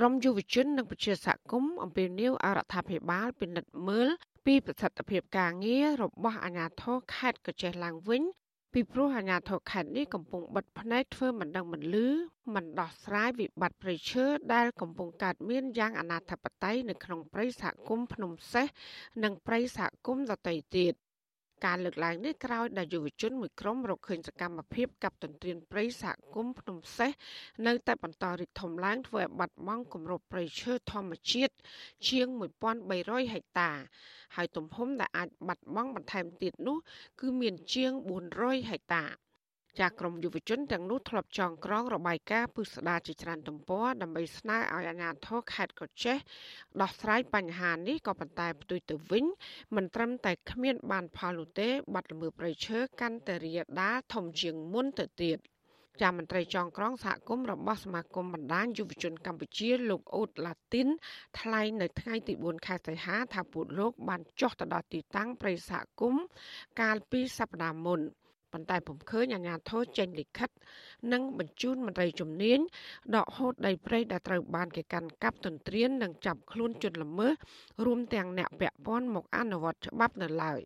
ក្រមយុវជននិងប្រជាសហគមន៍អំពាវនាវអរដ្ឋាភិបាលពិនិត្យមើលពីប្រសិទ្ធភាពការងាររបស់អាជ្ញាធរខេត្តកោះចេះឡើងវិញពីព្រោះអាជ្ញាធរខេត្តនេះកំពុងបិទភ្នែកធ្វើមិនដឹងមិនលឺមិនដោះស្រាយវិបត្តិព្រៃឈើដែលកំពុងកើតមានយ៉ាងអនាធបត័យនៅក្នុងព្រៃសហគមន៍ភ្នំសេះនិងព្រៃសហគមន៍ដទៃទៀត ការលើកឡើងនេះក្រោយដែលយុវជនមួយក្រុមរកឃើញសកម្មភាពកັບទន្ទ្រានព្រៃសហគមន៍ភ្នំសេះនៅតែបន្តរីកធំឡើងធ្វើឲ្យបាត់បង់គម្របព្រៃឈើធម្មជាតិជាង1300ហិកតា ហើយទំហំដែលអាចបាត់បង់បន្ថែមទៀតនោះ គឺមានជាង400ហិកតា ចាក្រមយុវជនទាំងនោះធ្លាប់ចងក្រងរបាយការណ៍ពិស្ដារជាច្រើនទំព័រដើម្បីស្នើឲ្យអាជ្ញាធរខេត្តកោះចេះដោះស្រាយបញ្ហានេះក៏ប៉ុន្តែផ្ទុយទៅវិញមិនត្រឹមតែគ្មានបានផលនោះទេបាត់ល្មើសប្រៃឈើកាន់តែរាលដាលធំជាងមុនទៅទៀតជាមន្ត្រីចងក្រងសហគមន៍របស់សមាគមបណ្ដាញយុវជនកម្ពុជាលោកអូតឡាទីនថ្លែងនៅថ្ងៃទី4ខែសីហាថាពួកលោកបានចុះទៅដល់ទីតាំងព្រៃសហគមន៍កាលពីសប្តាហ៍មុន។ ប៉ុន្តែពុំឃើញអាជ្ញាធរចេញលិខិត និងបញ្ជូនមន្ត្រីជំនាញដកហូតដីព្រៃដែលត្រូវបានគេកាន់កាប់ទន្ទ្រាននិងចាប់ខ្លួនជនល្មើសរួមទាំងអ្នកពាក់ព័ន្ធមកអនុវត្តច្បាប់នៅឡើយ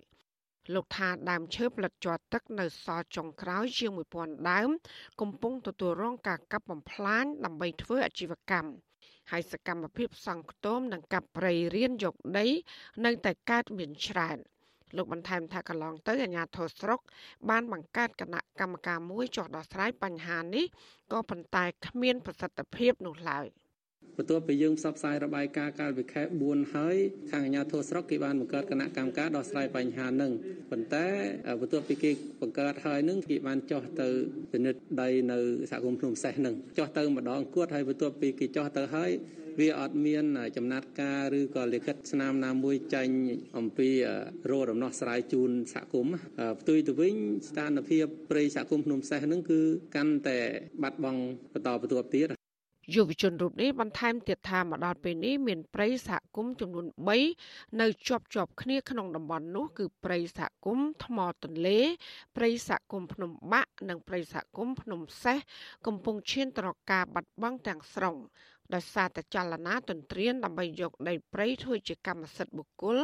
លោកថាដើមឈើផ្លិតជាប់ទឹកនៅសល់ចុងក្រោយជាង1000ដើម កំពុងទទួលរងការកាប់បំផ្លាញដើម្បីធ្វើអាជីវកម្មហើយសកម្មភាពសង់ខ្ទមនិងកាប់ព្រៃរៀនយកដី នៅតែកើតមានច្រើន។ លោកបន្ថែមថាកន្លងទៅអាជ្ញាធរស្រុក បានបង្កើតគណៈកម្មការមួយចុះដោះស្រាយបញ្ហានេះក៏ប៉ុន្តែគ្មានប្រសិទ្ធភាពនោះឡើយ។ បន្ទាប់ពីយើងផ្សព្វផ្សាយរបាយការណ៍កាលពីខែ4ហើយខាងអាជ្ញាធរស្រុកគេបានបង្កើតគណៈកម្មការដោះស្រាយបញ្ហានឹងប៉ុន្តែបន្ទាប់ពីគេបង្កើតហើយនឹងគេបានចោះទៅពិនិត្យដីនៅសហគមន៍ភ្នំសេះនឹងចោះទៅម្ដងគួតហើយបន្ទាប់ពីគេចោះទៅហើយវាអត់មានចំណាត់ការឬក៏លិខិតស្នាមណាមួយចេញអំពីរោដំណោះស្រាយជូនសហគមន៍ផ្ទុយទៅវិញស្ថានភាពព្រៃសហគមន៍ភ្នំសេះហ្នឹងគឺកាន់តែបាត់បង់បន្តបន្ទាប់ទៀត យុវជនរូបនេះបន្ថែមទៀតថាមកដល់ពេលនេះមានព្រៃសហគមន៍ចំនួន3នៅជាប់ជាប់គ្នាក្នុងតំបន់នោះគឺព្រៃសហគមន៍ថ្មទន្លេព្រៃសហគមន៍ភ្នំបាក់និងព្រៃសហគមន៍ភ្នំសេះកំពុងឈានទៅរកការបាត់បង់ទាំងស្រុងដោយសារតែចលនាទន្ទ្រានដើម្បីយកដីព្រៃធ្វើជាកម្មសិទ្ធិបុគ្គល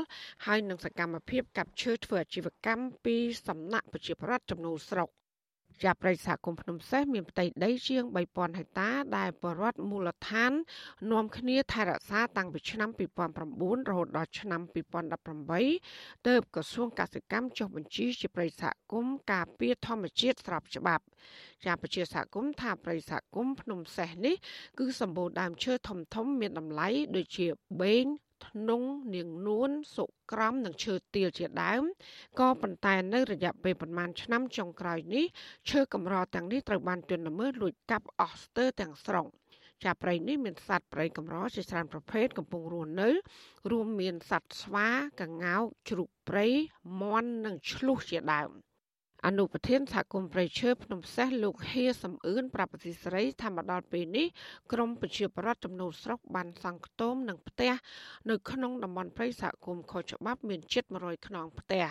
ហើយនឹងសកម្មភាពកាប់ឈើធ្វើអាជីវកម្មពីសំណាក់ប្រជាប្រដ្ឋចំនួនស្រុក ជាប្រិយសហគមន៍ភ្នំសេះមានផ្ទៃដីជាង3000ហិកតា ដែលបរដ្ឋមូលដ្ឋាន នាំគ្នាថែរក្សាតាំងពីឆ្នាំ2009រហូតដល់ឆ្នាំ2018ទើបក្រសួងកសិកម្មចុះបញ្ជីជាប្រិយសហគមន៍ការពារធម្មជាតិស្របច្បាប់ជាប្រជាសហគមន៍ថាប្រិយសហគមន៍ភ្នំសេះនេះគឺសម្បូរដើមឈើធំធំមានតម្លៃដូចជាបេង ធ្នង់នាងនួនសុក្រំនិងឈើទាលជាដើមក៏ប៉ុន្តែនៅរយៈពេលប្រមាណឆ្នាំចុងក្រោយនេះឈើកម្រទាំងនេះត្រូវបានទន់ល្មើសលួចកាប់អស់ស្ទើរទាំងស្រុងចាព្រៃនេះមានសត្វព្រៃកម្រជាច្រើនប្រភេទកំពុងរស់នៅ រួមមានសត្វស្វាកង្កោកជ្រូកព្រៃមាន់និងឆ្លុះជាដើម។ អនុប្រធានសហគមន៍ប្រៃឈើភ្នំសេះលោកហៀសំអឿនប្រាប់ប្រតិសេរីថាមកដល់ពេលនេះក្រមប្រជាប្រដ្ឋចំនួនស្រុកបានសង់ខ្ទមនិងផ្ទះនៅក្នុងតំបន់ព្រៃសហគមន៍ខុសច្បាប់មានជិត100ខ្នងផ្ទះ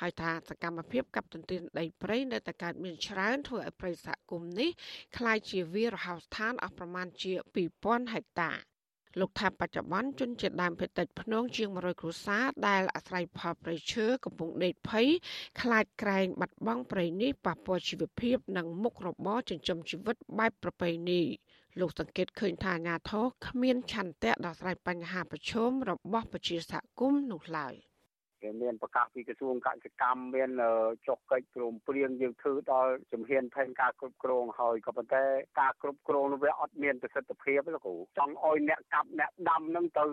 ហើយថាសកម្មភាពកັບទន្ទ្រានដីព្រៃនៅតែកើតមានច្រើនធ្វើឲ្យព្រៃសហគមន៍នេះคล้ายជាវាលរហោស្ថានអស់ប្រមាណជា2000ហិកតា លោកថាបច្ចុប្បន្នជនជាតិដើមភាគតិចភ្នងជាង100គ្រួសារដែលអាស្រ័យផលព្រៃឈើកំពុងដេកភ័យខ្លាចក្រែងបាត់បង់ព្រៃនេះប៉ះពាល់ជីវភាពនិងមុខរបរចិញ្ចឹមជីវិតបែបប្រពៃណីលោកសង្កេតឃើញថាអាញាធរគ្មានឆន្ទៈដោះស្រាយបញ្ហាប្រឈមរបស់ប្រជាសហគមន៍នោះឡើយ។ គេមានប្រកាសពីក្រសួងកសិកម្មមានចុះកិច្ចព្រមព្រៀងយើងធ្វើដល់ជំហានផែនការគ្រប់គ្រងហើយក៏ប៉ុន្តែការគ្រប់គ្រងនោះវាអត់មានប្រសិទ្ធភាពទេគ្រូចង់ឲ្យអ្នកកាប់អ្នកដាំនឹងទៅ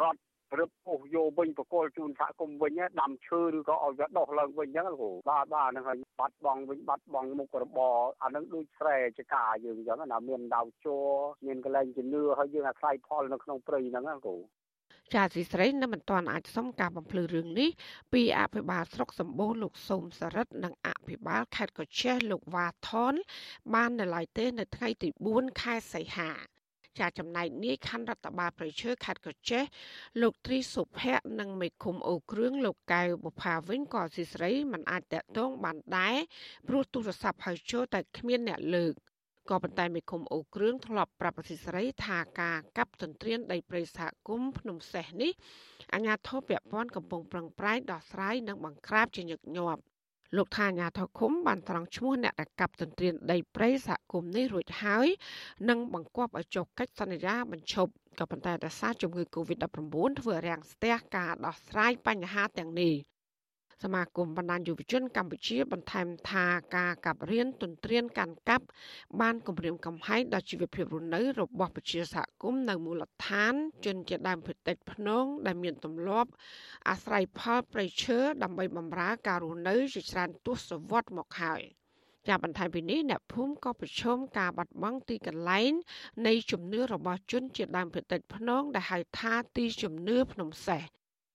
រត់រឹបពុះយកវិញបកលជូនសហគមន៍វិញដាំឈើឬក៏ឲ្យវាដុះឡើងវិញអញ្ចឹងគ្រូបាទបាទហ្នឹងហើយបាត់បង់វិញបាត់បង់មុខរបរអាហ្នឹងដូចស្រែចកាយើងអញ្ចឹងណាមានដៅជ័រមានកលែងជំនឿហើយយើងអាស្រ័យផលនៅក្នុងព្រៃហ្នឹងណាគ្រូ ចាស៊ីស្រីនៅមិនទាន់អាចសុំការបំភ្លឺរឿងនេះពីអភិបាលស្រុកសម្បូរលោកសូមសរិទ្ធនិងអភិបាលខេត្តកោះចេះលោកវ៉ាថនបាននៅឡើយទេ នៅថ្ងៃទី4ខែសីហាជាចំណែកនេះខណ្ឌរដ្ឋបាលប្រជើខេត្តកោះចេះលោកត្រីសុភ័ក្រនិងមេឃុំអូគ្រឿងលោកកៅបុផាវិញក៏ស៊ីស្រីមិនអាចតកតងបានដែរព្រោះទូរស័ព្ទហៅចូលតែគ្មានអ្នកលើក ក៏ប៉ុន្តែមេឃុំអូគ្រឿងធ្លាប់ប្រាប់ប្រសិទ្ធរីថាការកាប់ទន្ទ្រានដីព្រៃសហគមន៍ភ្នំសេះនេះអាជ្ញាធរពាក់ព័ន្ធកំពុងប្រឹងប្រែងដោះស្រាយនិងបង្ក្រាបជាញឹកញាប់លោកថាអាញាធរឃុំបានត្រង់ឈ្មោះអ្នកដែលកាប់ទន្ទ្រានដីព្រៃសហគមន៍នេះរួចហើយនិងបង្គាប់ឲ្យចុះកិច្ចសន្យាបញ្ឈប់ក៏ប៉ុន្តែដោយសារជំងឺ Covid-19 ធ្វើរាំងស្ទះការដោះស្រាយបញ្ហាទាំងនេះ សមាគមបណ្ដាញយុវជនកម្ពុជាបន្ថែមថាការកាប់រៀនទន្ទ្រានកាន់កាប់បានគម្រាមកំហែងដល់ជីវភាពរស់នៅរបស់ប្រជាសហគមន៍នៅមូលដ្ឋាន ជនជាដើមភាគតិចភ្នងដែលមានទម្លាប់អាស្រ័យផលប្រៃឈើដើម្បីបម្រើការរស់នៅជាច្រើនទសវត្សរ៍មកហើយជាបន្ថែមពីនេះអ្នកភូមិក៏ប្រឈមការបាត់បង់ទីកន្លែងនៃជំនឿរបស់ជនជាដើមភាគតិចភ្នងដែលហៅថាទីជំនឿភ្នំសេះ